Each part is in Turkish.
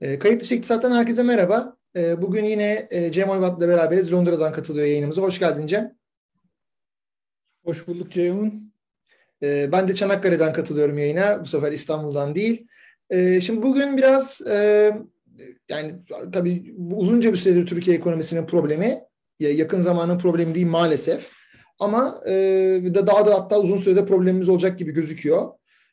E, kayıt dışı iktisattan herkese merhaba. E, bugün yine e, Cem Oyvat'la beraberiz. Londra'dan katılıyor yayınımıza. Hoş geldin Cem. Hoş bulduk Ceyhun. E, ben de Çanakkale'den katılıyorum yayına. Bu sefer İstanbul'dan değil. E, şimdi bugün biraz e, yani tabii uzunca bir süredir Türkiye ekonomisinin problemi yakın zamanın problemi değil maalesef. Ama e, daha da hatta uzun sürede problemimiz olacak gibi gözüküyor.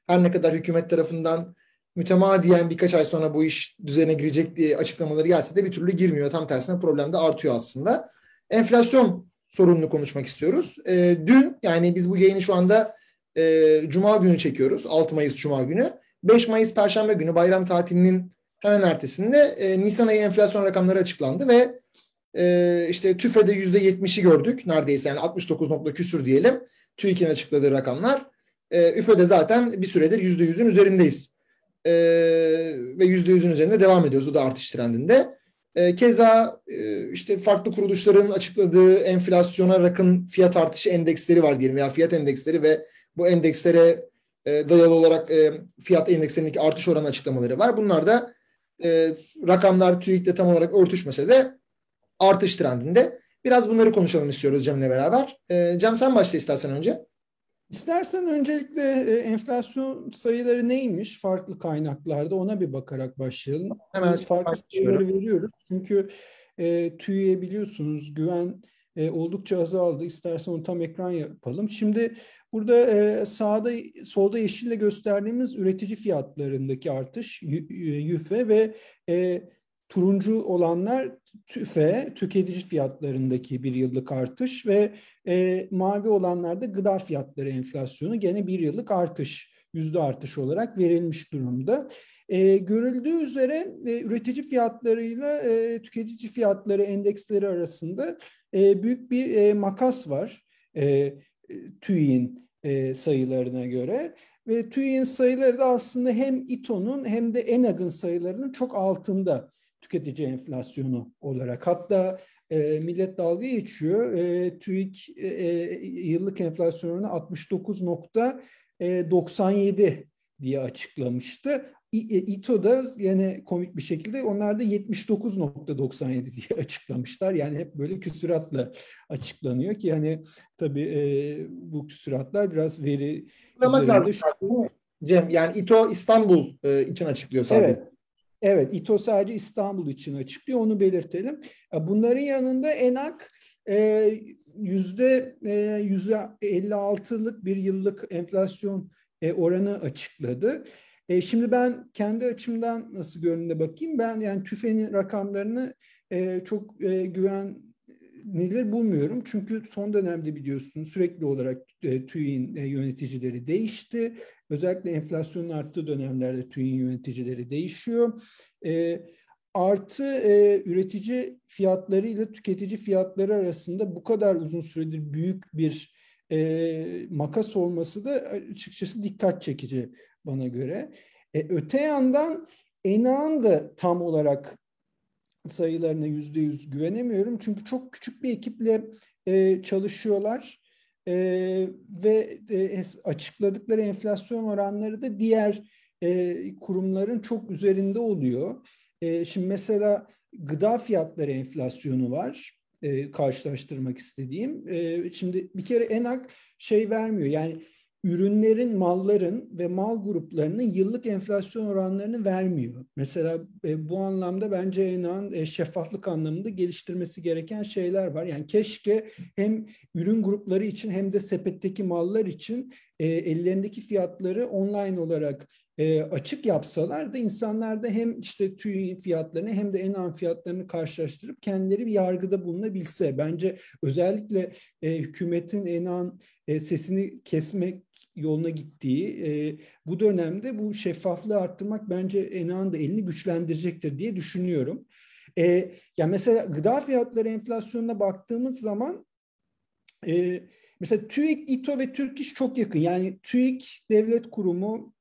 Her ne kadar hükümet tarafından mütemadiyen birkaç ay sonra bu iş düzene girecek diye açıklamaları gelse de bir türlü girmiyor. Tam tersine problem de artıyor aslında. Enflasyon sorununu konuşmak istiyoruz. E, dün yani biz bu yayını şu anda e, Cuma günü çekiyoruz. 6 Mayıs Cuma günü. 5 Mayıs Perşembe günü bayram tatilinin hemen ertesinde e, Nisan ayı enflasyon rakamları açıklandı ve e, işte TÜFE'de %70'i gördük neredeyse yani 69 nokta küsür diyelim. TÜİK'in açıkladığı rakamlar. E, üfede zaten bir süredir %100'ün üzerindeyiz e, ve yüzde yüzün üzerinde devam ediyoruz. O da artış trendinde. E, keza e, işte farklı kuruluşların açıkladığı enflasyona rakın fiyat artışı endeksleri var diyelim veya fiyat endeksleri ve bu endekslere e, dayalı olarak e, fiyat endekslerindeki artış oranı açıklamaları var. Bunlar da e, rakamlar TÜİK'le tam olarak örtüşmese de artış trendinde. Biraz bunları konuşalım istiyoruz Cem'le beraber. E, Cem sen başla istersen önce. İstersen öncelikle e, enflasyon sayıları neymiş farklı kaynaklarda ona bir bakarak başlayalım. Hemen farklı sayıları veriyoruz. Çünkü e, TÜİ'ye biliyorsunuz güven e, oldukça azaldı. İstersen onu tam ekran yapalım. Şimdi burada e, sağda solda yeşille gösterdiğimiz üretici fiyatlarındaki artış yüfe ve e, turuncu olanlar tüfe, tüketici fiyatlarındaki bir yıllık artış ve e, mavi olanlarda gıda fiyatları enflasyonu gene bir yıllık artış, yüzde artış olarak verilmiş durumda. E, görüldüğü üzere e, üretici fiyatlarıyla e, tüketici fiyatları endeksleri arasında e, büyük bir e, makas var e, TÜİ'nin e, sayılarına göre. Ve TÜİ'nin sayıları da aslında hem İTO'nun hem de ENAG'ın sayılarının çok altında tüketici enflasyonu olarak. Hatta e, millet dalga geçiyor. E, TÜİK e, e yıllık enflasyonunu 69.97 diye açıklamıştı. İTO da yine komik bir şekilde onlar da 79.97 diye açıklamışlar. Yani hep böyle küsuratla açıklanıyor ki hani tabii e, bu küsuratlar biraz veri şu... Cem yani İTO İstanbul e, için açıklıyor sadece. Evet. Evet, İTO sadece İstanbul için açıklıyor, onu belirtelim. Bunların yanında ENAK e, yüzde e, yüzde 56'lık bir yıllık enflasyon e, oranı açıkladı. Şimdi ben kendi açımdan nasıl görününe bakayım. Ben yani TÜFE'nin rakamlarını çok güvenilir bulmuyorum. Çünkü son dönemde biliyorsunuz sürekli olarak TÜİ'nin yöneticileri değişti. Özellikle enflasyonun arttığı dönemlerde TÜİ'nin yöneticileri değişiyor. E, artı e, üretici fiyatları ile tüketici fiyatları arasında bu kadar uzun süredir büyük bir e, makas olması da açıkçası dikkat çekici bana göre. E, öte yandan Enağ'ın da tam olarak sayılarına yüzde yüz güvenemiyorum. Çünkü çok küçük bir ekiple e, çalışıyorlar e, ve e, açıkladıkları enflasyon oranları da diğer e, kurumların çok üzerinde oluyor. E, şimdi mesela gıda fiyatları enflasyonu var e, karşılaştırmak istediğim. E, şimdi bir kere ENAK şey vermiyor yani ürünlerin, malların ve mal gruplarının yıllık enflasyon oranlarını vermiyor. Mesela e, bu anlamda bence ENA'nın e, şeffaflık anlamında geliştirmesi gereken şeyler var. Yani keşke hem ürün grupları için hem de sepetteki mallar için e, ellerindeki fiyatları online olarak e, açık yapsalar da insanlar da hem işte TÜİ fiyatlarını hem de ENAN fiyatlarını karşılaştırıp kendileri bir yargıda bulunabilse. Bence özellikle e, hükümetin ENAN e, sesini kesmek yoluna gittiği e, bu dönemde bu şeffaflığı arttırmak bence ENA'nın da elini güçlendirecektir diye düşünüyorum. E, ya mesela gıda fiyatları enflasyonuna baktığımız zaman e, mesela TÜİK, İTO ve Türk İş çok yakın. Yani TÜİK devlet kurumu,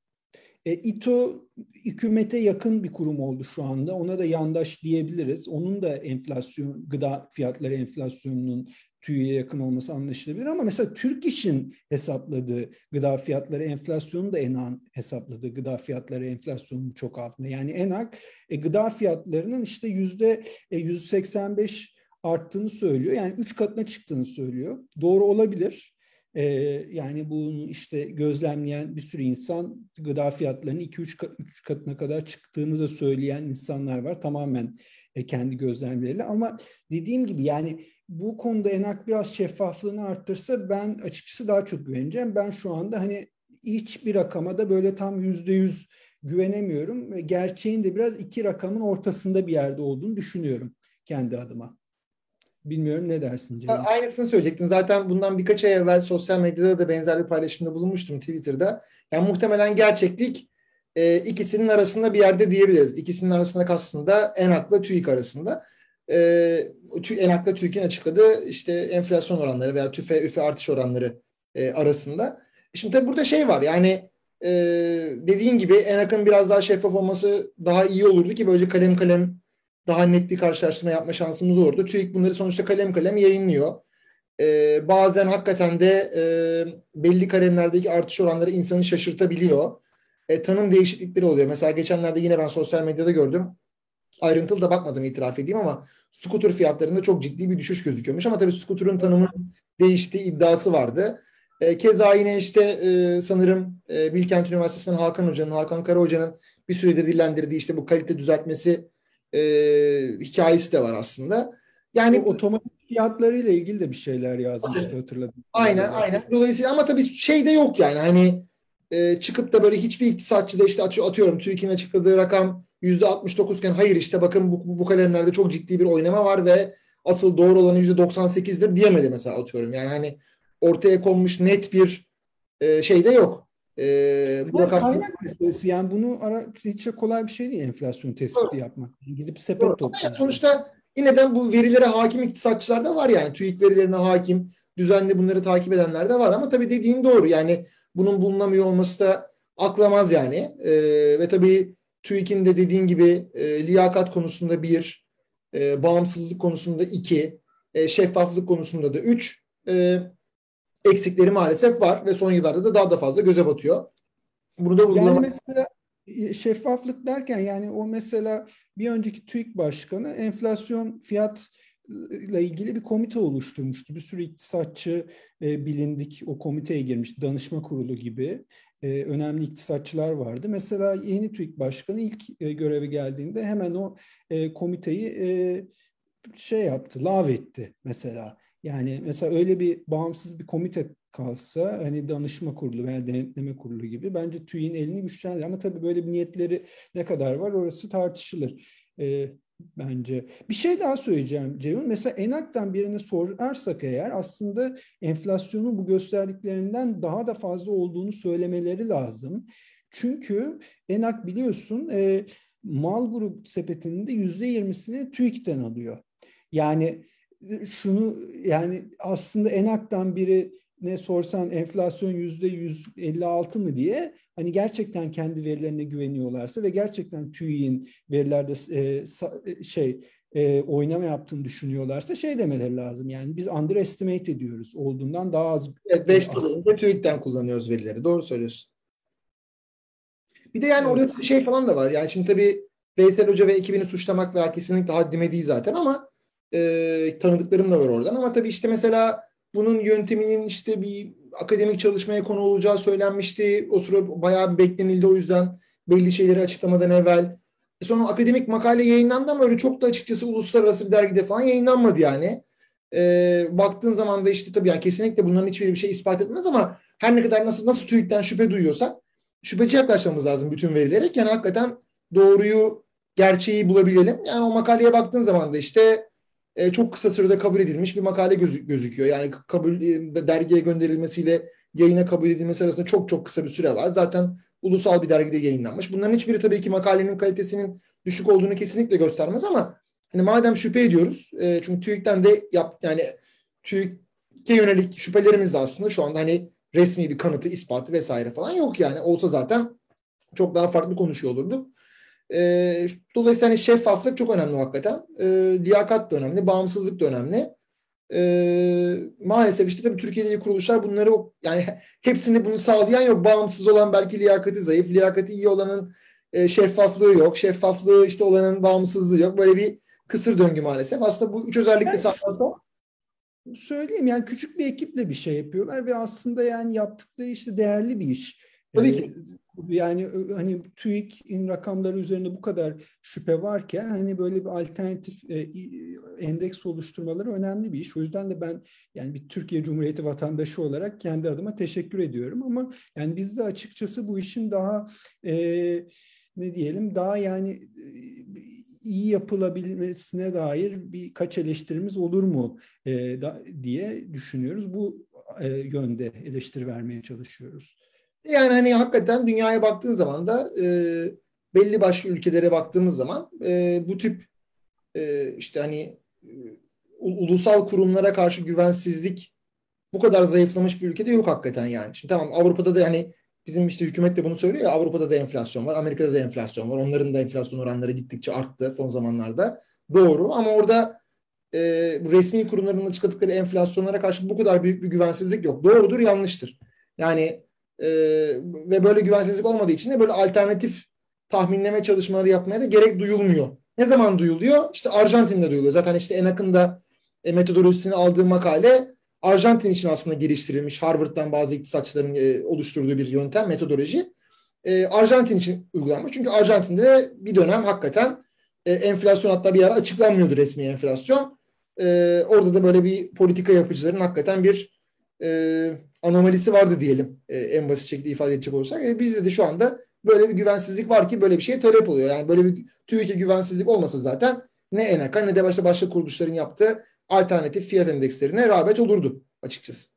e, İTO hükümete yakın bir kurum oldu şu anda. Ona da yandaş diyebiliriz. Onun da enflasyon, gıda fiyatları enflasyonunun TÜİ'ye yakın olması anlaşılabilir ama mesela Türk İş'in hesapladığı gıda fiyatları enflasyonu da ENAK'ın hesapladığı gıda fiyatları enflasyonun çok altında. Yani ENAK e, gıda fiyatlarının işte yüzde 185 e, arttığını söylüyor. Yani üç katına çıktığını söylüyor. Doğru olabilir. Ee, yani bunu işte gözlemleyen bir sürü insan gıda fiyatlarının 2-3 katına kadar çıktığını da söyleyen insanlar var. Tamamen kendi gözlemleriyle ama dediğim gibi yani bu konuda ENAK biraz şeffaflığını arttırsa ben açıkçası daha çok güveneceğim. Ben şu anda hani hiç bir rakama da böyle tam yüzde yüz güvenemiyorum. Gerçeğin de biraz iki rakamın ortasında bir yerde olduğunu düşünüyorum kendi adıma. Bilmiyorum ne dersin Cem? Aynısını söyleyecektim. Zaten bundan birkaç ay evvel sosyal medyada da benzer bir paylaşımda bulunmuştum Twitter'da. Yani muhtemelen gerçeklik e, ikisinin arasında bir yerde diyebiliriz. İkisinin arasında kastında Enak'la TÜİK arasında. E, Enak'la TÜİK'in açıkladığı işte enflasyon oranları veya tüfe üfe artış oranları e, arasında. Şimdi tabii burada şey var yani e, dediğin gibi Enak'ın biraz daha şeffaf olması daha iyi olurdu ki böylece kalem kalem daha net bir karşılaştırma yapma şansımız olurdu. TÜİK bunları sonuçta kalem kalem yayınlıyor. Ee, bazen hakikaten de e, belli kalemlerdeki artış oranları insanı şaşırtabiliyor. E, tanım değişiklikleri oluyor. Mesela geçenlerde yine ben sosyal medyada gördüm. Ayrıntılı da bakmadım itiraf edeyim ama scooter fiyatlarında çok ciddi bir düşüş gözüküyormuş. Ama tabii scooter'ın tanımı değiştiği iddiası vardı. E, keza yine işte e, sanırım e, Bilkent Üniversitesi'nin Hakan Hoca'nın, Hakan Kara Hoca'nın bir süredir dillendirdiği işte bu kalite düzeltmesi e, hikayesi de var aslında. Yani bu otomatik fiyatlarıyla ilgili de bir şeyler yazmıştı hatırladım. Aynen aynen. Dolayısıyla ama tabii şey de yok yani hani e, çıkıp da böyle hiçbir iktisatçı da işte atıyorum TÜİK'in açıkladığı rakam yüzde 69 iken hayır işte bakın bu, bu, bu kalemlerde çok ciddi bir oynama var ve asıl doğru olanı yüzde 98'dir diyemedi mesela atıyorum. Yani hani ortaya konmuş net bir e, şey de yok. E, bu rakam... Kaynak meselesi yani bunu ara, hiç kolay bir şey değil enflasyon tespiti Doğru. yapmak. Gidip sepet toplamak. Sonuçta yine de bu verilere hakim iktisatçılar da var yani. TÜİK verilerine hakim, düzenli bunları takip edenler de var ama tabii dediğin doğru. Yani bunun bulunamıyor olması da aklamaz yani. E, ve tabii TÜİK'in de dediğin gibi e, liyakat konusunda bir, e, bağımsızlık konusunda iki, e, şeffaflık konusunda da üç, e, eksikleri maalesef var ve son yıllarda da daha da fazla göze batıyor. Bunu da vurgulamak... Yani mesela e, şeffaflık derken yani o mesela bir önceki TÜİK Başkanı enflasyon fiyat ile ilgili bir komite oluşturmuştu. Bir sürü iktisatçı e, bilindik o komiteye girmiş. Danışma kurulu gibi e, önemli iktisatçılar vardı. Mesela yeni TÜİK Başkanı ilk e, göreve geldiğinde hemen o e, komiteyi e, şey yaptı, lav etti mesela. Yani mesela öyle bir bağımsız bir komite kalsa hani danışma kurulu veya denetleme kurulu gibi bence TÜİ'nin elini güçlendirir. Ama tabii böyle bir niyetleri ne kadar var orası tartışılır. Ee, bence. Bir şey daha söyleyeceğim Ceyhun. Mesela Enak'tan birine sorarsak eğer aslında enflasyonun bu gösterdiklerinden daha da fazla olduğunu söylemeleri lazım. Çünkü Enak biliyorsun e, mal grup sepetinin de yüzde yirmisini TÜİK'ten alıyor. Yani şunu yani aslında Enak'tan biri ne sorsan enflasyon yüzde 156 mı diye hani gerçekten kendi verilerine güveniyorlarsa ve gerçekten TÜİ'nin verilerde e, e, şey e, oynama yaptığını düşünüyorlarsa şey demeleri lazım. Yani biz underestimate ediyoruz. Olduğundan daha az. Evet 5 dolarında TÜİK'ten kullanıyoruz verileri. Doğru söylüyorsun. Bir de yani evet. orada bir şey falan da var. Yani şimdi tabii Veysel Hoca ve ekibini suçlamak veya kesinlikle haddime değil zaten ama e, tanıdıklarım da var oradan ama tabii işte mesela bunun yönteminin işte bir akademik çalışmaya konu olacağı söylenmişti. O sıra bayağı bir beklenildi o yüzden belli şeyleri açıklamadan evvel. E sonra akademik makale yayınlandı ama öyle çok da açıkçası uluslararası bir dergide falan yayınlanmadı yani. E, baktığın zaman da işte tabii yani kesinlikle bunların hiçbir bir şey ispat etmez ama her ne kadar nasıl nasıl TÜİK'ten şüphe duyuyorsak şüpheci yaklaşmamız lazım bütün verilere. Yani hakikaten doğruyu, gerçeği bulabilelim. Yani o makaleye baktığın zaman da işte e, çok kısa sürede kabul edilmiş bir makale gözü, gözüküyor. Yani kabul e, dergiye gönderilmesiyle yayına kabul edilmesi arasında çok çok kısa bir süre var. Zaten ulusal bir dergide yayınlanmış. Bunların hiçbiri tabii ki makalenin kalitesinin düşük olduğunu kesinlikle göstermez ama hani madem şüphe ediyoruz e, çünkü TÜİK'ten de yap yani TÜİK'e yönelik şüphelerimiz de aslında şu anda hani resmi bir kanıtı, ispatı vesaire falan yok yani. Olsa zaten çok daha farklı konuşuyor olurduk. E, dolayısıyla hani şeffaflık çok önemli hakikaten. E, liyakat da önemli, bağımsızlık da önemli. e, maalesef işte tabii Türkiye'deki kuruluşlar bunları yani hepsini bunu sağlayan yok. Bağımsız olan belki liyakati zayıf, liyakati iyi olanın e, şeffaflığı yok. Şeffaflığı işte olanın bağımsızlığı yok. Böyle bir kısır döngü maalesef. Aslında bu üç özellik de sağlansa söyleyeyim yani küçük bir ekiple bir şey yapıyorlar ve aslında yani yaptıkları işte değerli bir iş. Tabii ki. Yani hani TÜİK'in rakamları üzerinde bu kadar şüphe varken hani böyle bir alternatif e, endeks oluşturmaları önemli bir iş. O yüzden de ben yani bir Türkiye Cumhuriyeti vatandaşı olarak kendi adıma teşekkür ediyorum ama yani biz de açıkçası bu işin daha e, ne diyelim daha yani e, iyi yapılabilmesine dair birkaç eleştirimiz olur mu e, da, diye düşünüyoruz. Bu e, yönde eleştiri vermeye çalışıyoruz. Yani hani hakikaten dünyaya baktığın zaman da e, belli başlı ülkelere baktığımız zaman e, bu tip e, işte hani e, ulusal kurumlara karşı güvensizlik bu kadar zayıflamış bir ülkede yok hakikaten yani. Şimdi tamam Avrupa'da da yani bizim işte hükümet de bunu söylüyor ya Avrupa'da da enflasyon var, Amerika'da da enflasyon var. Onların da enflasyon oranları gittikçe arttı son zamanlarda. Doğru ama orada e, resmi kurumların açıkladıkları enflasyonlara karşı bu kadar büyük bir güvensizlik yok. Doğrudur, yanlıştır. Yani e, ve böyle güvensizlik olmadığı için de böyle alternatif tahminleme çalışmaları yapmaya da gerek duyulmuyor. Ne zaman duyuluyor? İşte Arjantin'de duyuluyor. Zaten işte en yakında e, metodolojisini aldığı makale Arjantin için aslında geliştirilmiş. Harvard'dan bazı iktisatçıların e, oluşturduğu bir yöntem, metodoloji. E, Arjantin için uygulanmış. Çünkü Arjantin'de bir dönem hakikaten e, enflasyon hatta bir ara açıklanmıyordu resmi enflasyon. E, orada da böyle bir politika yapıcıların hakikaten bir e, anomalisi vardı diyelim e, en basit şekilde ifade edecek olursak. E, bizde de şu anda böyle bir güvensizlik var ki böyle bir şeye talep oluyor. Yani böyle bir TÜİK'e güvensizlik olmasa zaten ne ENAK'a ne de başka başka kuruluşların yaptığı alternatif fiyat endekslerine rağbet olurdu açıkçası.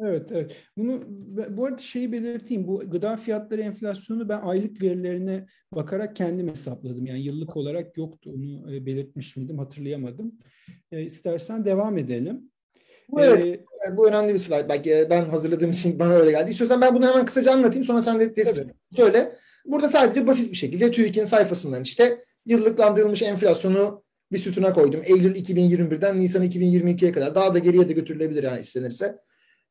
Evet, evet. Bunu bu arada şeyi belirteyim. Bu gıda fiyatları enflasyonu ben aylık verilerine bakarak kendim hesapladım. Yani yıllık olarak yoktu. Onu e, belirtmiş miydim hatırlayamadım. E, istersen devam edelim. Bu, evet, ee, bu önemli bir slide. Belki ben hazırladığım için bana öyle geldi. İstiyorsan ben bunu hemen kısaca anlatayım. Sonra sen de tespit evet. söyle. Burada sadece basit bir şekilde TÜİK'in sayfasından işte yıllıklandırılmış enflasyonu bir sütuna koydum. Eylül 2021'den Nisan 2022'ye kadar. Daha da geriye de götürülebilir yani istenirse.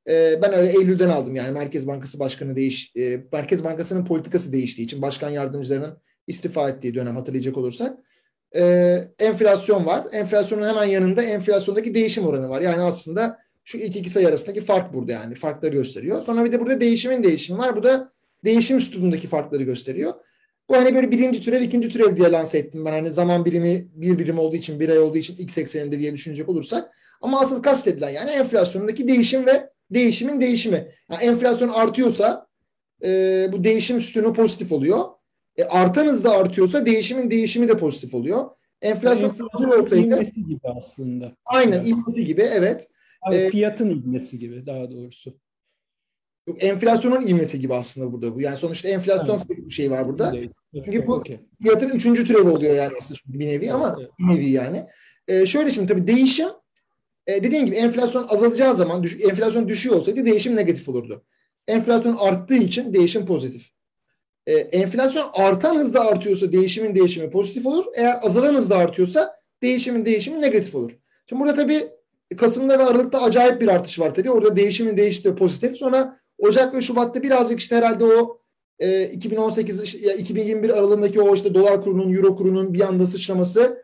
Ee, ben öyle Eylül'den aldım yani Merkez Bankası Başkanı değiş, e, Merkez Bankası'nın politikası değiştiği için başkan yardımcılarının istifa ettiği dönem hatırlayacak olursak e, enflasyon var. Enflasyonun hemen yanında enflasyondaki değişim oranı var. Yani aslında şu ilk iki sayı arasındaki fark burada yani farkları gösteriyor. Sonra bir de burada değişimin değişimi var. Bu da değişim sütunundaki farkları gösteriyor. Bu hani böyle birinci türev, ikinci türev diye lanse ettim ben. Hani zaman birimi bir birim olduğu için, bir ay olduğu için x ekseninde diye düşünecek olursak. Ama asıl kastedilen yani enflasyondaki değişim ve değişimin değişimi. Yani enflasyon artıyorsa e, bu değişim sütunu pozitif oluyor. E, artan hızla artıyorsa değişimin değişimi de pozitif oluyor. Enflasyon, enflasyon olsaydı gibi aslında. Aynen ivmesi gibi evet. Abi, ee, fiyatın ivmesi gibi daha doğrusu. Enflasyonun ivmesi gibi aslında burada bu. Yani sonuçta enflasyon evet. bir şey var burada. Evet. Çünkü bu okay. fiyatın üçüncü türevi oluyor yani aslında bir nevi ama evet. bir nevi yani. Ee, şöyle şimdi tabii değişim e, dediğim gibi enflasyon azalacağı zaman düş, enflasyon düşüyor olsaydı değişim negatif olurdu. Enflasyon arttığı için değişim pozitif. E, enflasyon artan hızda artıyorsa değişimin değişimi pozitif olur. Eğer azalan hızda artıyorsa değişimin değişimi negatif olur. Şimdi burada tabii Kasım'da ve Aralık'ta acayip bir artış var tabii. Orada değişimin değiştiği pozitif. Sonra Ocak ve Şubat'ta birazcık işte herhalde o e, 2018 işte, 2021 aralığındaki o işte dolar kurunun, euro kurunun bir anda sıçraması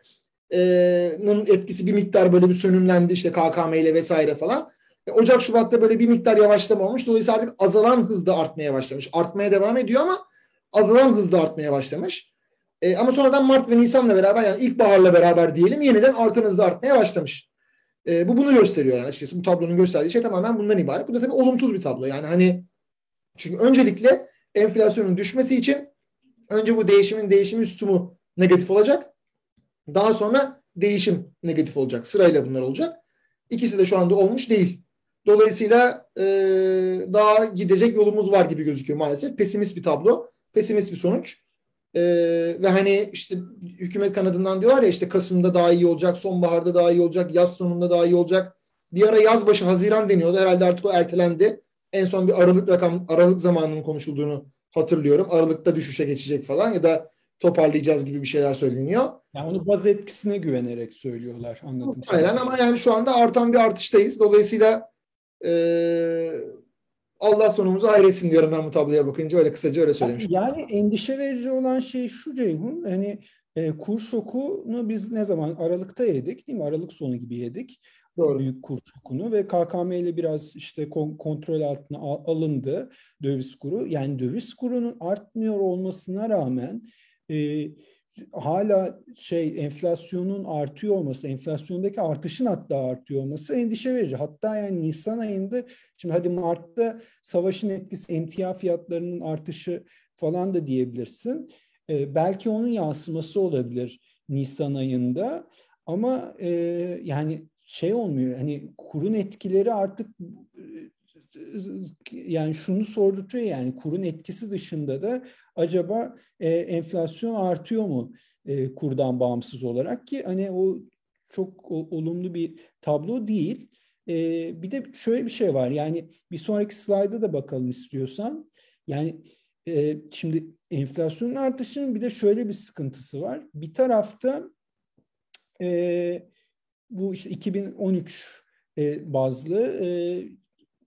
etkisi bir miktar böyle bir sönümlendi işte KKM ile vesaire falan. E, Ocak Şubat'ta böyle bir miktar yavaşlama olmuş. Dolayısıyla artık azalan hızda artmaya başlamış. Artmaya devam ediyor ama azalan hızda artmaya başlamış. E, ama sonradan Mart ve Nisan'la beraber yani ilkbaharla beraber diyelim yeniden artan hızda artmaya başlamış. E, bu bunu gösteriyor yani açıkçası bu tablonun gösterdiği şey tamamen bundan ibaret. Bu da tabii olumsuz bir tablo. Yani hani çünkü öncelikle enflasyonun düşmesi için önce bu değişimin değişimi üstumu negatif olacak. Daha sonra değişim negatif olacak. Sırayla bunlar olacak. İkisi de şu anda olmuş değil. Dolayısıyla e, daha gidecek yolumuz var gibi gözüküyor maalesef. Pesimist bir tablo, pesimist bir sonuç. E, ve hani işte hükümet kanadından diyorlar ya işte Kasım'da daha iyi olacak, sonbaharda daha iyi olacak, yaz sonunda daha iyi olacak. Bir ara yaz başı Haziran deniyordu. Herhalde artık o ertelendi. En son bir Aralık rakam Aralık zamanının konuşulduğunu hatırlıyorum. Aralıkta düşüşe geçecek falan ya da toparlayacağız gibi bir şeyler söyleniyor. Yani onu baz etkisine güvenerek söylüyorlar anladım. Aynen ama yani şu anda artan bir artıştayız. Dolayısıyla e, Allah sonumuzu hayretsin diyorum ben bu tabloya bakınca öyle kısaca öyle söylemiş. Yani endişe verici olan şey şu Ceyhun hani e, kur şokunu biz ne zaman Aralık'ta yedik değil mi? Aralık sonu gibi yedik. Doğru. Büyük kur şokunu ve KKM ile biraz işte kontrol altına alındı döviz kuru. Yani döviz kurunun artmıyor olmasına rağmen e, hala şey enflasyonun artıyor olması, enflasyondaki artışın hatta artıyor olması endişe verici. Hatta yani Nisan ayında, şimdi hadi Mart'ta savaşın etkisi emtia fiyatlarının artışı falan da diyebilirsin. Ee, belki onun yansıması olabilir Nisan ayında. Ama e, yani şey olmuyor, hani kurun etkileri artık yani şunu sordurtuyor yani kurun etkisi dışında da acaba e, enflasyon artıyor mu e, kurdan bağımsız olarak ki hani o çok o, olumlu bir tablo değil. E, bir de şöyle bir şey var yani bir sonraki slayda da bakalım istiyorsan. Yani e, şimdi enflasyonun artışının bir de şöyle bir sıkıntısı var. Bir tarafta e, bu işte 2013 e, bazlı e,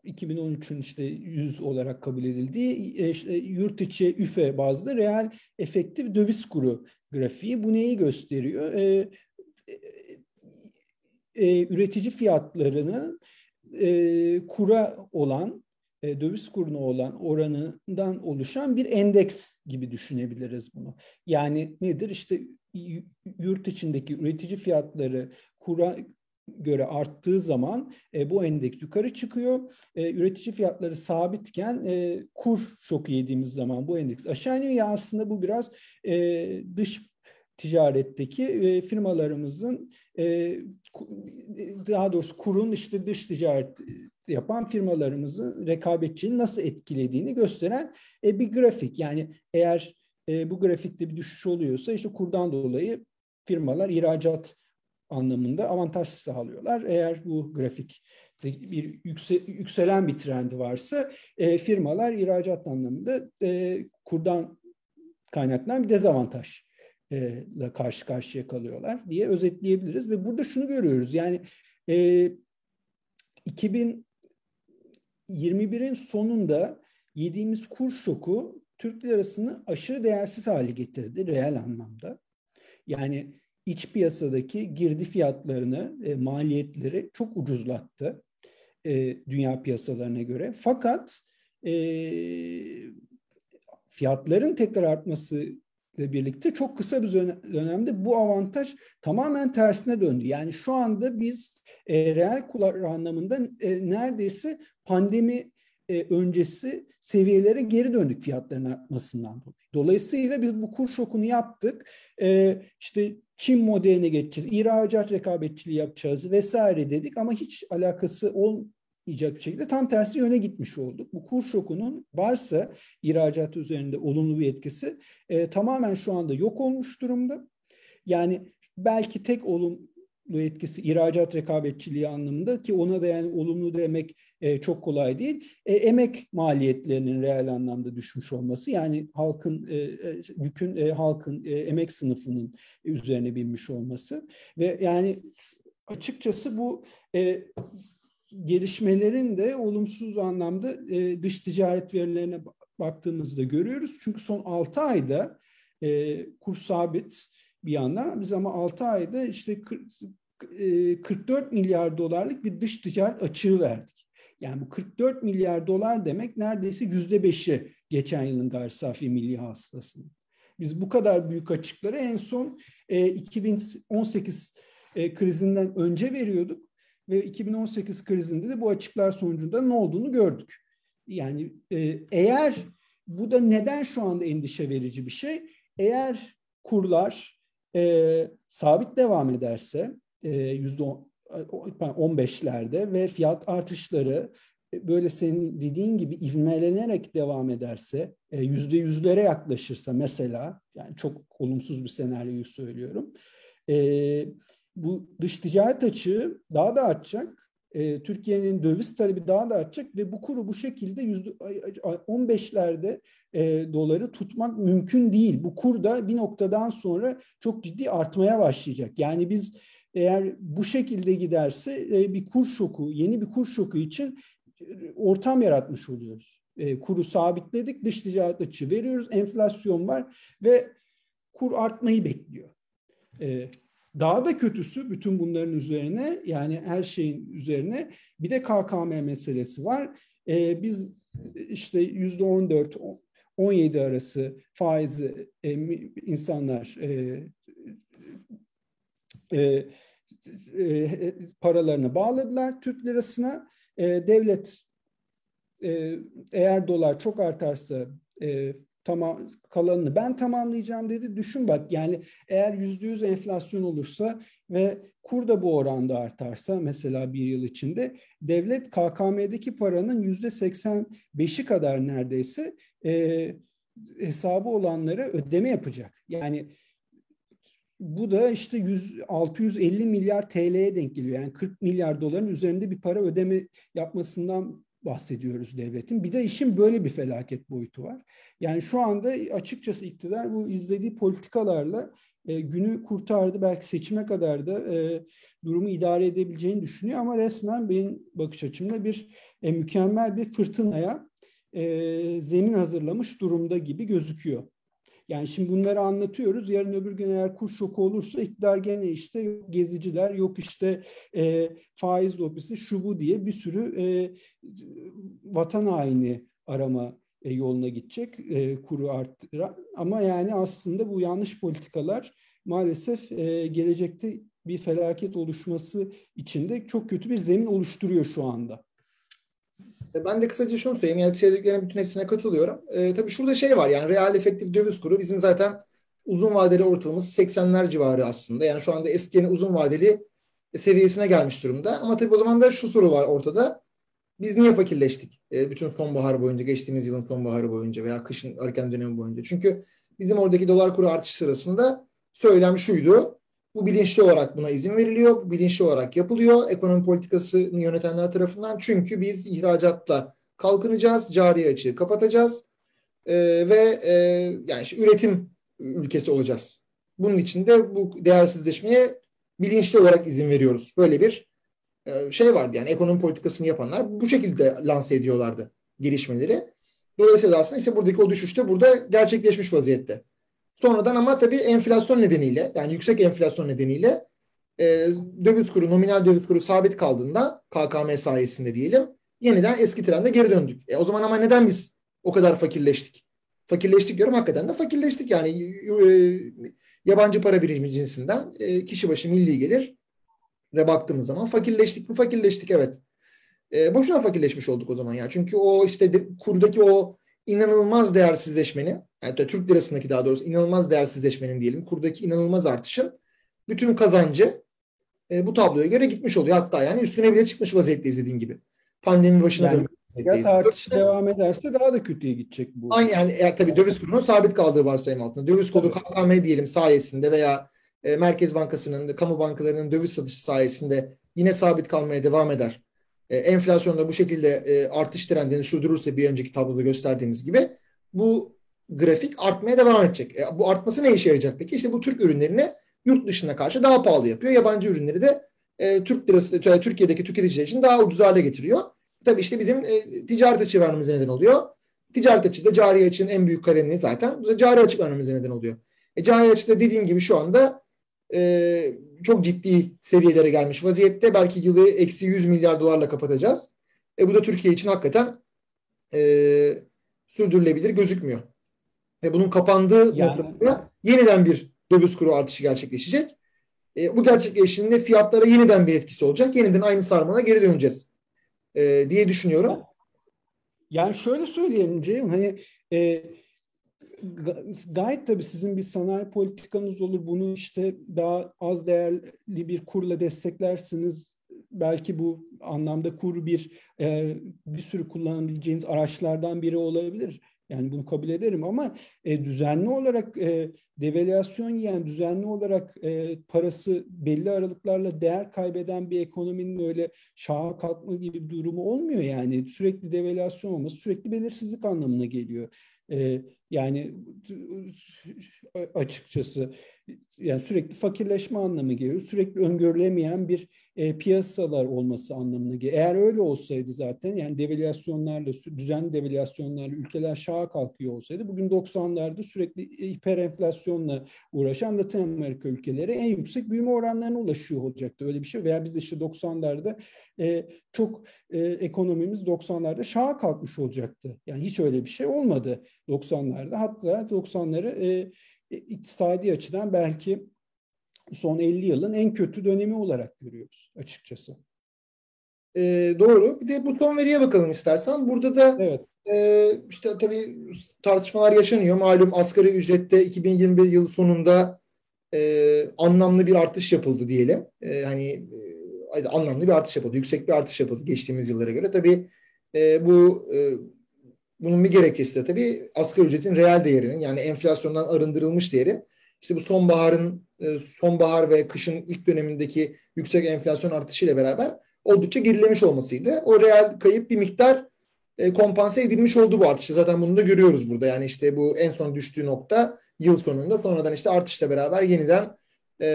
2013'ün işte 100 olarak kabul edildiği e, işte yurt içi üfe bazlı reel efektif döviz kuru grafiği. Bu neyi gösteriyor? E, e, e, üretici fiyatlarının e, kura olan e, döviz kuruna olan oranından oluşan bir endeks gibi düşünebiliriz bunu. Yani nedir? İşte yurt içindeki üretici fiyatları kura göre arttığı zaman e, bu endeks yukarı çıkıyor. E, üretici fiyatları sabitken e, kur şoku yediğimiz zaman bu endeks aşağı iniyor. Ya aslında bu biraz e, dış ticaretteki e, firmalarımızın e, daha doğrusu kurun işte dış ticaret yapan firmalarımızın rekabetçiliğini nasıl etkilediğini gösteren e, bir grafik. Yani eğer e, bu grafikte bir düşüş oluyorsa işte kurdan dolayı firmalar ihracat anlamında avantaj sağlıyorlar. Eğer bu grafik bir yükse, yükselen bir trendi varsa e, firmalar ihracat anlamında e, kurdan kaynaklanan bir dezavantaj ile karşı karşıya kalıyorlar diye özetleyebiliriz. Ve burada şunu görüyoruz yani e, 2021'in sonunda yediğimiz kur şoku Türk lirasını aşırı değersiz hale getirdi reel anlamda. Yani iç piyasadaki girdi fiyatlarını, e, maliyetleri çok ucuzlattı e, dünya piyasalarına göre. Fakat e, fiyatların tekrar artması ile birlikte çok kısa bir dönemde bu avantaj tamamen tersine döndü. Yani şu anda biz e, reel kur anlamında e, neredeyse pandemi e, öncesi seviyelere geri döndük fiyatların artmasından dolayı. Dolayısıyla biz bu kur şokunu yaptık. E, işte Çin modeline geçeceğiz, ihracat rekabetçiliği yapacağız vesaire dedik ama hiç alakası olmayacak bir şekilde tam tersi yöne gitmiş olduk. Bu kur şokunun varsa ihracat üzerinde olumlu bir etkisi e, tamamen şu anda yok olmuş durumda. Yani belki tek olum etkisi ihracat rekabetçiliği anlamında ki ona da yani olumlu demek e, çok kolay değil. E, emek maliyetlerinin reel anlamda düşmüş olması yani halkın e, e yükün e, halkın e, emek sınıfının üzerine binmiş olması ve yani açıkçası bu e, gelişmelerin de olumsuz anlamda e, dış ticaret verilerine baktığımızda görüyoruz. Çünkü son 6 ayda e, kur sabit bir yandan biz ama 6 ayda işte 44 e, milyar dolarlık bir dış ticaret açığı verdik. Yani bu 44 milyar dolar demek neredeyse yüzde beşi geçen yılın gayri safi milli hasılasının. Biz bu kadar büyük açıkları en son e, 2018 e, krizinden önce veriyorduk ve 2018 krizinde de bu açıklar sonucunda ne olduğunu gördük. Yani eğer bu da neden şu anda endişe verici bir şey? Eğer kurlar e, sabit devam ederse 15'lerde ve fiyat artışları e, böyle senin dediğin gibi ivmelenerek devam ederse, e, yüzde yüzlere yaklaşırsa mesela, yani çok olumsuz bir senaryoyu söylüyorum, bu dış ticaret açığı daha da artacak e, Türkiye'nin döviz talebi daha da artacak ve bu kuru bu şekilde yüzde 15'lerde e, doları tutmak mümkün değil. Bu kur da bir noktadan sonra çok ciddi artmaya başlayacak. Yani biz eğer bu şekilde giderse e, bir kur şoku, yeni bir kur şoku için e, ortam yaratmış oluyoruz. E, kuru sabitledik, dış ticaret açığı veriyoruz, enflasyon var ve kur artmayı bekliyor. E, daha da kötüsü bütün bunların üzerine yani her şeyin üzerine bir de KKM meselesi var. Biz işte yüzde 14 17 arası faizi insanlar e, e, paralarını bağladılar Türk lirasına. E, devlet e, eğer dolar çok artarsa e, tamam kalanını ben tamamlayacağım dedi. Düşün bak yani eğer yüzde yüz enflasyon olursa ve kur da bu oranda artarsa mesela bir yıl içinde devlet KKM'deki paranın yüzde seksen beşi kadar neredeyse e, hesabı olanlara ödeme yapacak. Yani bu da işte 100, 650 milyar TL'ye denk geliyor. Yani 40 milyar doların üzerinde bir para ödeme yapmasından bahsediyoruz devletin. Bir de işin böyle bir felaket boyutu var. Yani şu anda açıkçası iktidar bu izlediği politikalarla e, günü kurtardı. Belki seçime kadar da e, durumu idare edebileceğini düşünüyor ama resmen benim bakış açımda bir e, mükemmel bir fırtınaya e, zemin hazırlamış durumda gibi gözüküyor. Yani şimdi bunları anlatıyoruz. Yarın öbür gün eğer kur şoku olursa iktidar gene işte yok geziciler, yok işte e, faiz lobisi, şu bu diye bir sürü e, vatan haini arama e, yoluna gidecek e, kuru arttıran. Ama yani aslında bu yanlış politikalar maalesef e, gelecekte bir felaket oluşması için de çok kötü bir zemin oluşturuyor şu anda. Ben de kısaca şunu söyleyeyim. Yani söylediklerinin bütün hepsine katılıyorum. E, tabii şurada şey var yani real efektif döviz kuru bizim zaten uzun vadeli ortalamamız 80'ler civarı aslında. Yani şu anda eski uzun vadeli seviyesine gelmiş durumda. Ama tabii o zaman da şu soru var ortada. Biz niye fakirleştik? E, bütün sonbahar boyunca, geçtiğimiz yılın sonbaharı boyunca veya kışın erken dönemi boyunca. Çünkü bizim oradaki dolar kuru artış sırasında söylem şuydu. Bu bilinçli olarak buna izin veriliyor. Bu bilinçli olarak yapılıyor ekonomi politikasını yönetenler tarafından. Çünkü biz ihracatla kalkınacağız, cari açığı kapatacağız e, ve e, yani işte üretim ülkesi olacağız. Bunun için de bu değersizleşmeye bilinçli olarak izin veriyoruz. Böyle bir e, şey vardı yani ekonomi politikasını yapanlar bu şekilde lanse ediyorlardı gelişmeleri. Dolayısıyla aslında işte buradaki o düşüş de burada gerçekleşmiş vaziyette. Sonradan ama tabii enflasyon nedeniyle yani yüksek enflasyon nedeniyle e, döviz kuru, nominal döviz kuru sabit kaldığında KKM sayesinde diyelim yeniden eski trende geri döndük. E, o zaman ama neden biz o kadar fakirleştik? Fakirleştik diyorum hakikaten de fakirleştik yani e, yabancı para birimi cinsinden e, kişi başı milli gelir ve baktığımız zaman fakirleştik mi? Fakirleştik evet. E, boşuna fakirleşmiş olduk o zaman ya. Çünkü o işte de, kurdaki o inanılmaz değersizleşmenin, yani Türk lirasındaki daha doğrusu inanılmaz değersizleşmenin diyelim, kurdaki inanılmaz artışın bütün kazancı e, bu tabloya göre gitmiş oluyor. Hatta yani üstüne bile çıkmış vaziyette izlediğin gibi. Pandemi başına yani, dönmüş Ya artış devam ederse daha da kötüye gidecek bu. Aynı yani eğer tabii döviz kurunun sabit kaldığı varsayım altında. Döviz kodu KKM diyelim sayesinde veya e, Merkez Bankası'nın, kamu bankalarının döviz satışı sayesinde yine sabit kalmaya devam eder e, enflasyonda bu şekilde e, artış trendini sürdürürse bir önceki tabloda gösterdiğimiz gibi bu grafik artmaya devam edecek. E, bu artması ne işe yarayacak peki? İşte bu Türk ürünlerini yurt dışına karşı daha pahalı yapıyor. Yabancı ürünleri de e, Türk lirası, e, Türkiye'deki tüketiciler için daha ucuz hale getiriyor. Tabii işte bizim e, ticaret açığı vermemize neden oluyor. Ticaret açığı da cari açığın en büyük kalemini zaten bu da cari açık vermemize neden oluyor. E, cari açık da dediğin gibi şu anda e, çok ciddi seviyelere gelmiş vaziyette. Belki yılı eksi 100 milyar dolarla kapatacağız. E, bu da Türkiye için hakikaten e, sürdürülebilir gözükmüyor. Ve bunun kapandığı yani. noktada yeniden bir döviz kuru artışı gerçekleşecek. E, bu gerçekleştiğinde fiyatlara yeniden bir etkisi olacak. Yeniden aynı sarmana geri döneceğiz e, diye düşünüyorum. Yani şöyle söyleyelim Ceyhun, hani e, gayet tabii sizin bir sanayi politikanız olur. Bunu işte daha az değerli bir kurla desteklersiniz. Belki bu anlamda kur bir e, bir sürü kullanabileceğiniz araçlardan biri olabilir. Yani bunu kabul ederim ama e, düzenli olarak e, devalüasyon yiyen, düzenli olarak e, parası belli aralıklarla değer kaybeden bir ekonominin öyle şaha kalkma gibi bir durumu olmuyor yani. Sürekli devalüasyon olması sürekli belirsizlik anlamına geliyor. Yani açıkçası yani sürekli fakirleşme anlamı geliyor. Sürekli öngörülemeyen bir e, piyasalar olması anlamına geliyor. Eğer öyle olsaydı zaten yani devalüasyonlarla, düzenli devalüasyonlarla ülkeler şaha kalkıyor olsaydı bugün 90'larda sürekli hiper enflasyonla uğraşan Latin Amerika ülkeleri en yüksek büyüme oranlarına ulaşıyor olacaktı. Öyle bir şey veya biz işte 90'larda e, çok e, ekonomimiz 90'larda şaha kalkmış olacaktı. Yani hiç öyle bir şey olmadı 90'larda. Hatta 90'ları e, iktisadi açıdan belki son 50 yılın en kötü dönemi olarak görüyoruz açıkçası. E, doğru. Bir de bu son veriye bakalım istersen. Burada da evet. e, işte tabii tartışmalar yaşanıyor. Malum asgari ücrette 2021 yılı sonunda e, anlamlı bir artış yapıldı diyelim. E, hani e, anlamlı bir artış yapıldı. Yüksek bir artış yapıldı geçtiğimiz yıllara göre. Tabii e, bu e, bunun bir gerekçesi de tabii asgari ücretin reel değerinin yani enflasyondan arındırılmış değeri. İşte bu sonbaharın e, sonbahar ve kışın ilk dönemindeki yüksek enflasyon artışıyla beraber oldukça gerilemiş olmasıydı. O reel kayıp bir miktar e, kompanse edilmiş oldu bu artışta. Zaten bunu da görüyoruz burada. Yani işte bu en son düştüğü nokta yıl sonunda sonradan işte artışla beraber yeniden e,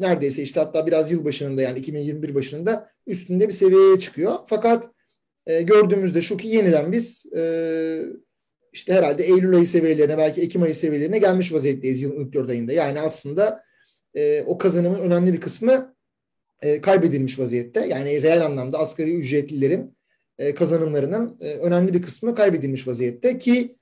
neredeyse işte hatta biraz yıl başında yani 2021 başında üstünde bir seviyeye çıkıyor. Fakat e, gördüğümüzde şu ki yeniden biz e, işte herhalde Eylül ayı seviyelerine belki Ekim ayı seviyelerine gelmiş vaziyetteyiz yılın ilk dört ayında. Yani aslında e, o kazanımın önemli bir kısmı e, kaybedilmiş vaziyette. Yani reel anlamda asgari ücretlilerin e, kazanımlarının e, önemli bir kısmı kaybedilmiş vaziyette ki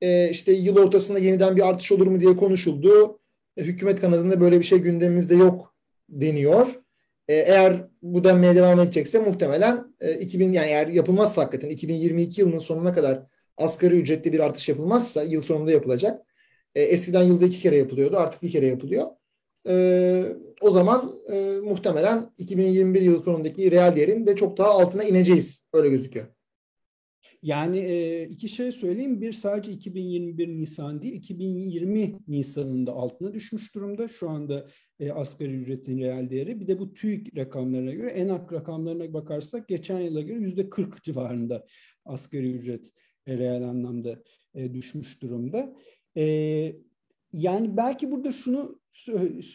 e, işte yıl ortasında yeniden bir artış olur mu diye konuşuldu. E, hükümet kanadında böyle bir şey gündemimizde yok deniyor. E, eğer bu denmeye devam edecekse muhtemelen e, 2000 yani eğer yapılmazsa hakikaten 2022 yılının sonuna kadar asgari ücretli bir artış yapılmazsa yıl sonunda yapılacak. E, eskiden yılda iki kere yapılıyordu artık bir kere yapılıyor. E, o zaman e, muhtemelen 2021 yılı sonundaki reel değerin de çok daha altına ineceğiz. Öyle gözüküyor. Yani e, iki şey söyleyeyim. Bir sadece 2021 Nisan değil, 2020 Nisan'ında altına düşmüş durumda. Şu anda e, asgari ücretin reel değeri. Bir de bu TÜİK rakamlarına göre, ENAK rakamlarına bakarsak geçen yıla göre yüzde 40 civarında asgari ücret e, reel anlamda e, düşmüş durumda. E, yani belki burada şunu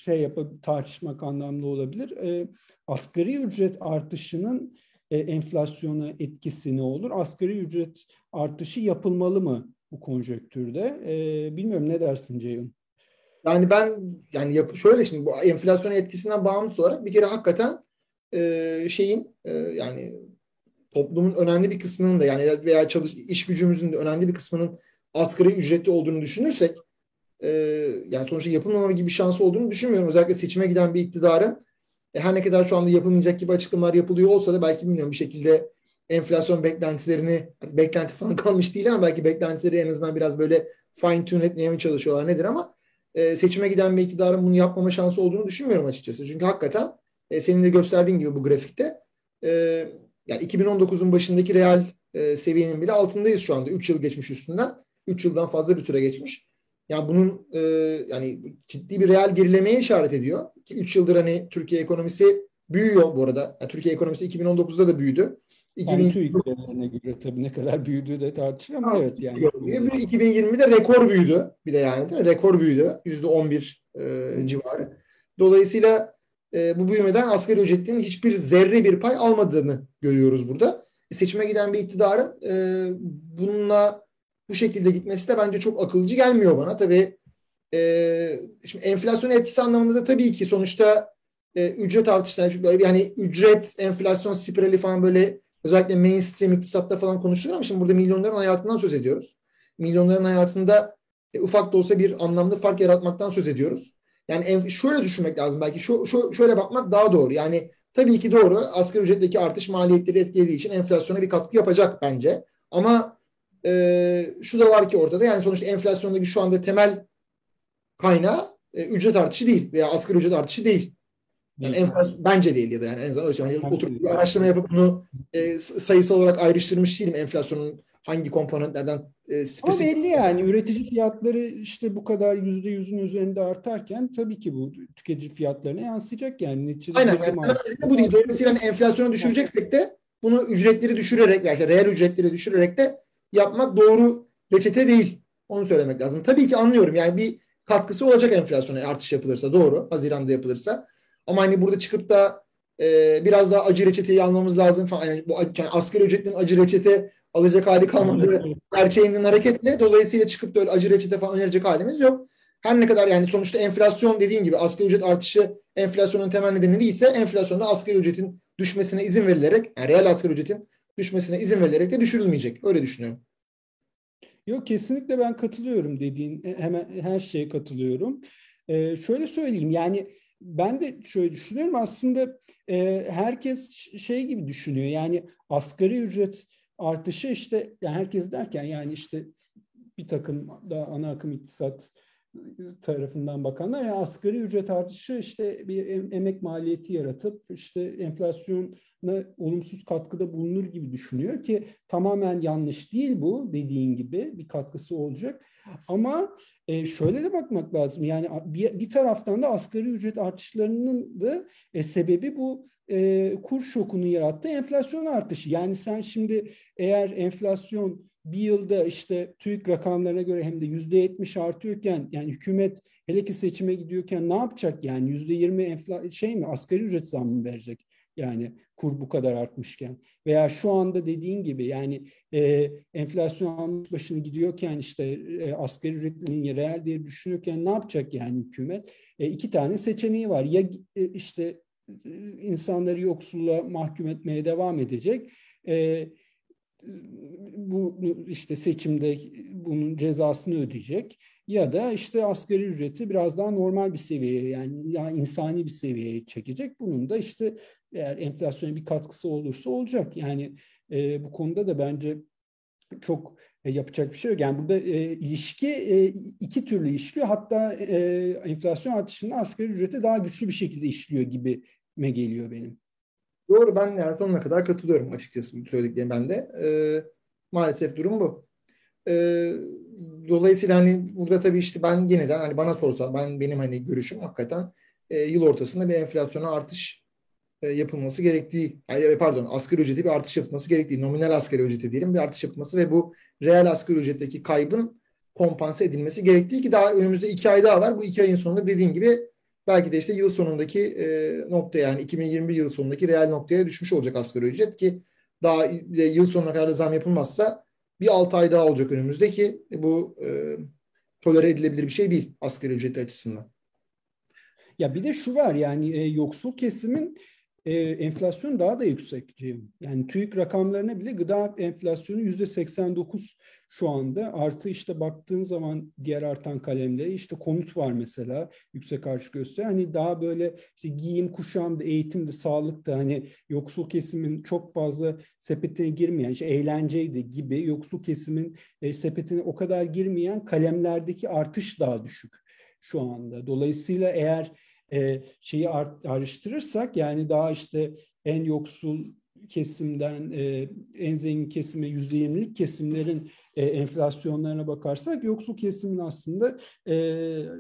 şey yapıp tartışmak anlamlı olabilir. E, asgari ücret artışının e, enflasyona etkisi ne olur? Asgari ücret artışı yapılmalı mı bu konjöktürde? E, bilmiyorum ne dersin Ceyhun? Yani ben yani yap şöyle şimdi bu enflasyona etkisinden bağımsız olarak bir kere hakikaten e, şeyin e, yani toplumun önemli bir kısmının da yani veya çalış iş gücümüzün de önemli bir kısmının asgari ücretli olduğunu düşünürsek e, yani sonuçta yapılmama gibi bir şansı olduğunu düşünmüyorum. Özellikle seçime giden bir iktidarın e, her ne kadar şu anda yapılmayacak gibi açıklamalar yapılıyor olsa da belki bilmiyorum bir şekilde enflasyon beklentilerini beklenti falan kalmış değil ama belki beklentileri en azından biraz böyle fine tune etmeye mi çalışıyorlar nedir ama e, seçime giden bir iktidarın bunu yapmama şansı olduğunu düşünmüyorum açıkçası. Çünkü hakikaten e, senin de gösterdiğin gibi bu grafikte e, yani 2019'un başındaki reel e, seviyenin bile altındayız şu anda. 3 yıl geçmiş üstünden. 3 yıldan fazla bir süre geçmiş. Yani bunun e, yani ciddi bir reel gerilemeye işaret ediyor. Ki 3 yıldır hani Türkiye ekonomisi büyüyor bu arada. Yani Türkiye ekonomisi 2019'da da büyüdü. 2000... Yani göre tabii ne kadar büyüdüğü de tartışılır ama evet yani. 2020'de rekor büyüdü bir de yani değil mi? Rekor büyüdü. %11 e, civarı. Dolayısıyla e, bu büyümeden asgari ücretin hiçbir zerre bir pay almadığını görüyoruz burada. E, seçime giden bir iktidarın e, bununla bu şekilde gitmesi de bence çok akılcı gelmiyor bana. Tabii e, şimdi enflasyon etkisi anlamında da tabii ki sonuçta e, ücret artışları böyle yani ücret enflasyon spirali falan böyle özellikle mainstream iktisatta falan konuşulur ama şimdi burada milyonların hayatından söz ediyoruz. Milyonların hayatında e, ufak da olsa bir anlamda fark yaratmaktan söz ediyoruz. Yani en, şöyle düşünmek lazım belki şu, şu şöyle bakmak daha doğru. Yani tabii ki doğru asgari ücretteki artış maliyetleri etkilediği için enflasyona bir katkı yapacak bence. Ama e, şu da var ki ortada yani sonuçta enflasyondaki şu anda temel kaynağı e, ücret artışı değil veya asgari ücret artışı değil. Yani enflasyon, bence değil ya da yani en azından öyle. Yani oturup bir araştırma yapıp bunu e, sayısal olarak ayrıştırmış değilim enflasyonun hangi komponentlerden e, spesifik... Ama belli yani üretici fiyatları işte bu kadar yüzde yüzün üzerinde artarken tabii ki bu tüketici fiyatlarına yansıyacak yani. Neticede Aynen. Yani, bu değil. Dolayısıyla hani enflasyonu düşüreceksek de bunu ücretleri düşürerek yani reel ücretleri düşürerek de yapmak doğru reçete değil. Onu söylemek lazım. Tabii ki anlıyorum. Yani bir katkısı olacak enflasyona artış yapılırsa. Doğru. Haziranda yapılırsa. Ama hani burada çıkıp da e, biraz daha acı reçeteyi almamız lazım falan. Yani bu yani asgari ücretin acı reçete alacak hali kalmadı gerçeğinden hareketle. Dolayısıyla çıkıp da öyle acı reçete falan önerecek halimiz yok. Her ne kadar yani sonuçta enflasyon dediğim gibi asgari ücret artışı enflasyonun temel nedeni değilse enflasyonda asgari ücretin düşmesine izin verilerek yani reel asgari ücretin düşmesine izin verilerek de düşürülmeyecek. Öyle düşünüyorum. Yok kesinlikle ben katılıyorum dediğin hemen her şeye katılıyorum. Ee, şöyle söyleyeyim yani ben de şöyle düşünüyorum aslında e, herkes şey gibi düşünüyor yani asgari ücret artışı işte yani herkes derken yani işte bir takım da ana akım iktisat tarafından bakanlar yani asgari ücret artışı işte bir emek maliyeti yaratıp işte enflasyona olumsuz katkıda bulunur gibi düşünüyor ki tamamen yanlış değil bu dediğin gibi bir katkısı olacak. Ama e, şöyle de bakmak lazım. Yani bir, bir taraftan da asgari ücret artışlarının da e, sebebi bu e, kur şokunu yarattığı enflasyon artışı. Yani sen şimdi eğer enflasyon bir yılda işte TÜİK rakamlarına göre hem de yüzde yetmiş artıyorken yani hükümet hele ki seçime gidiyorken ne yapacak? Yani yüzde yirmi şey mi asgari ücret zammı verecek yani kur bu kadar artmışken veya şu anda dediğin gibi yani e, enflasyon başını gidiyorken işte e, asgari ücretin reel diye düşünürken ne yapacak yani hükümet? E, iki tane seçeneği var. Ya e, işte e, insanları yoksulluğa mahkum etmeye devam edecek. E, bu işte seçimde bunun cezasını ödeyecek ya da işte asgari ücreti biraz daha normal bir seviyeye yani ya insani bir seviyeye çekecek. Bunun da işte eğer enflasyona bir katkısı olursa olacak. Yani e, bu konuda da bence çok e, yapacak bir şey yok. Yani burada e, ilişki e, iki türlü işliyor. Hatta e, enflasyon artışında asgari ücrete daha güçlü bir şekilde işliyor gibi me geliyor benim. Doğru ben yani sonuna kadar katılıyorum açıkçası söylediklerime ben de. E, maalesef durum bu. E, dolayısıyla hani burada tabii işte ben yeniden hani bana sorsa ben benim hani görüşüm hakikaten e, yıl ortasında bir enflasyona artış yapılması gerektiği, yani, pardon asgari ücreti bir artış yapılması gerektiği, nominal asgari ücreti diyelim bir artış yapılması ve bu reel asgari ücretteki kaybın kompanse edilmesi gerektiği ki daha önümüzde iki ay daha var. Bu iki ayın sonunda dediğim gibi belki de işte yıl sonundaki e, nokta yani 2021 yıl sonundaki reel noktaya düşmüş olacak asgari ücret ki daha yıl sonuna kadar zam yapılmazsa bir 6 ay daha olacak önümüzdeki bu e, tolere edilebilir bir şey değil asgari ücreti açısından. Ya bir de şu var yani e, yoksul kesimin e, enflasyon daha da yüksek. Yani TÜİK rakamlarına bile gıda enflasyonu yüzde 89 şu anda. Artı işte baktığın zaman diğer artan kalemleri işte konut var mesela yüksek artış gösteriyor. Hani daha böyle işte giyim, kuşamda, eğitimde, sağlıkta hani yoksul kesimin çok fazla sepetine girmeyen, işte eğlenceydi gibi yoksul kesimin e, sepetine o kadar girmeyen kalemlerdeki artış daha düşük şu anda. Dolayısıyla eğer e, şeyi araştırırsak yani daha işte en yoksul kesimden e, en zengin kesime yüzde yirmilik kesimlerin e, enflasyonlarına bakarsak yoksul kesimin aslında e,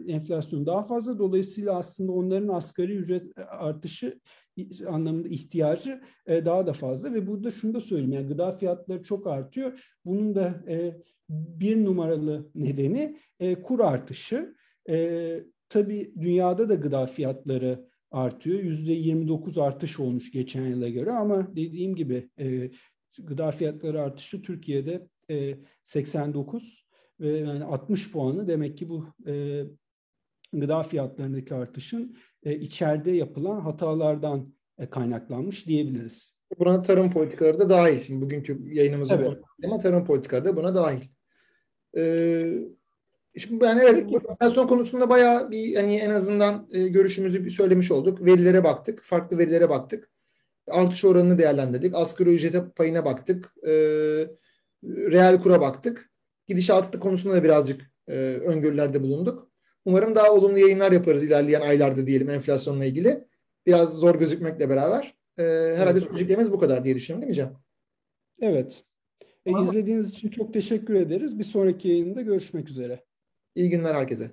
enflasyon daha fazla. Dolayısıyla aslında onların asgari ücret artışı anlamında ihtiyacı e, daha da fazla ve burada şunu da söyleyeyim yani gıda fiyatları çok artıyor. Bunun da e, bir numaralı nedeni e, kur artışı. E, Tabii dünyada da gıda fiyatları artıyor. Yüzde 29 artış olmuş geçen yıla göre ama dediğim gibi e, gıda fiyatları artışı Türkiye'de e, 89 ve yani 60 puanı demek ki bu e, gıda fiyatlarındaki artışın e, içeride yapılan hatalardan e, kaynaklanmış diyebiliriz. Buna tarım politikaları da dahil. Şimdi bugünkü yayınımızın evet. ama tarım politikaları da buna dahil. Ee, Şimdi ben evet enflasyon konusunda bayağı bir hani en azından e, görüşümüzü bir söylemiş olduk. Verilere baktık. Farklı verilere baktık. Artış oranını değerlendirdik. Asgari ücrete payına baktık. E, reel kura baktık. Gidişatı konusunda da birazcık e, öngörülerde bulunduk. Umarım daha olumlu yayınlar yaparız ilerleyen aylarda diyelim enflasyonla ilgili. Biraz zor gözükmekle beraber. E, herhalde söyleyeceklerimiz bu kadar diye düşünüyorum değil mi Can? Evet. E, izlediğiniz için çok teşekkür ederiz. Bir sonraki yayında görüşmek üzere. İyi günler herkese.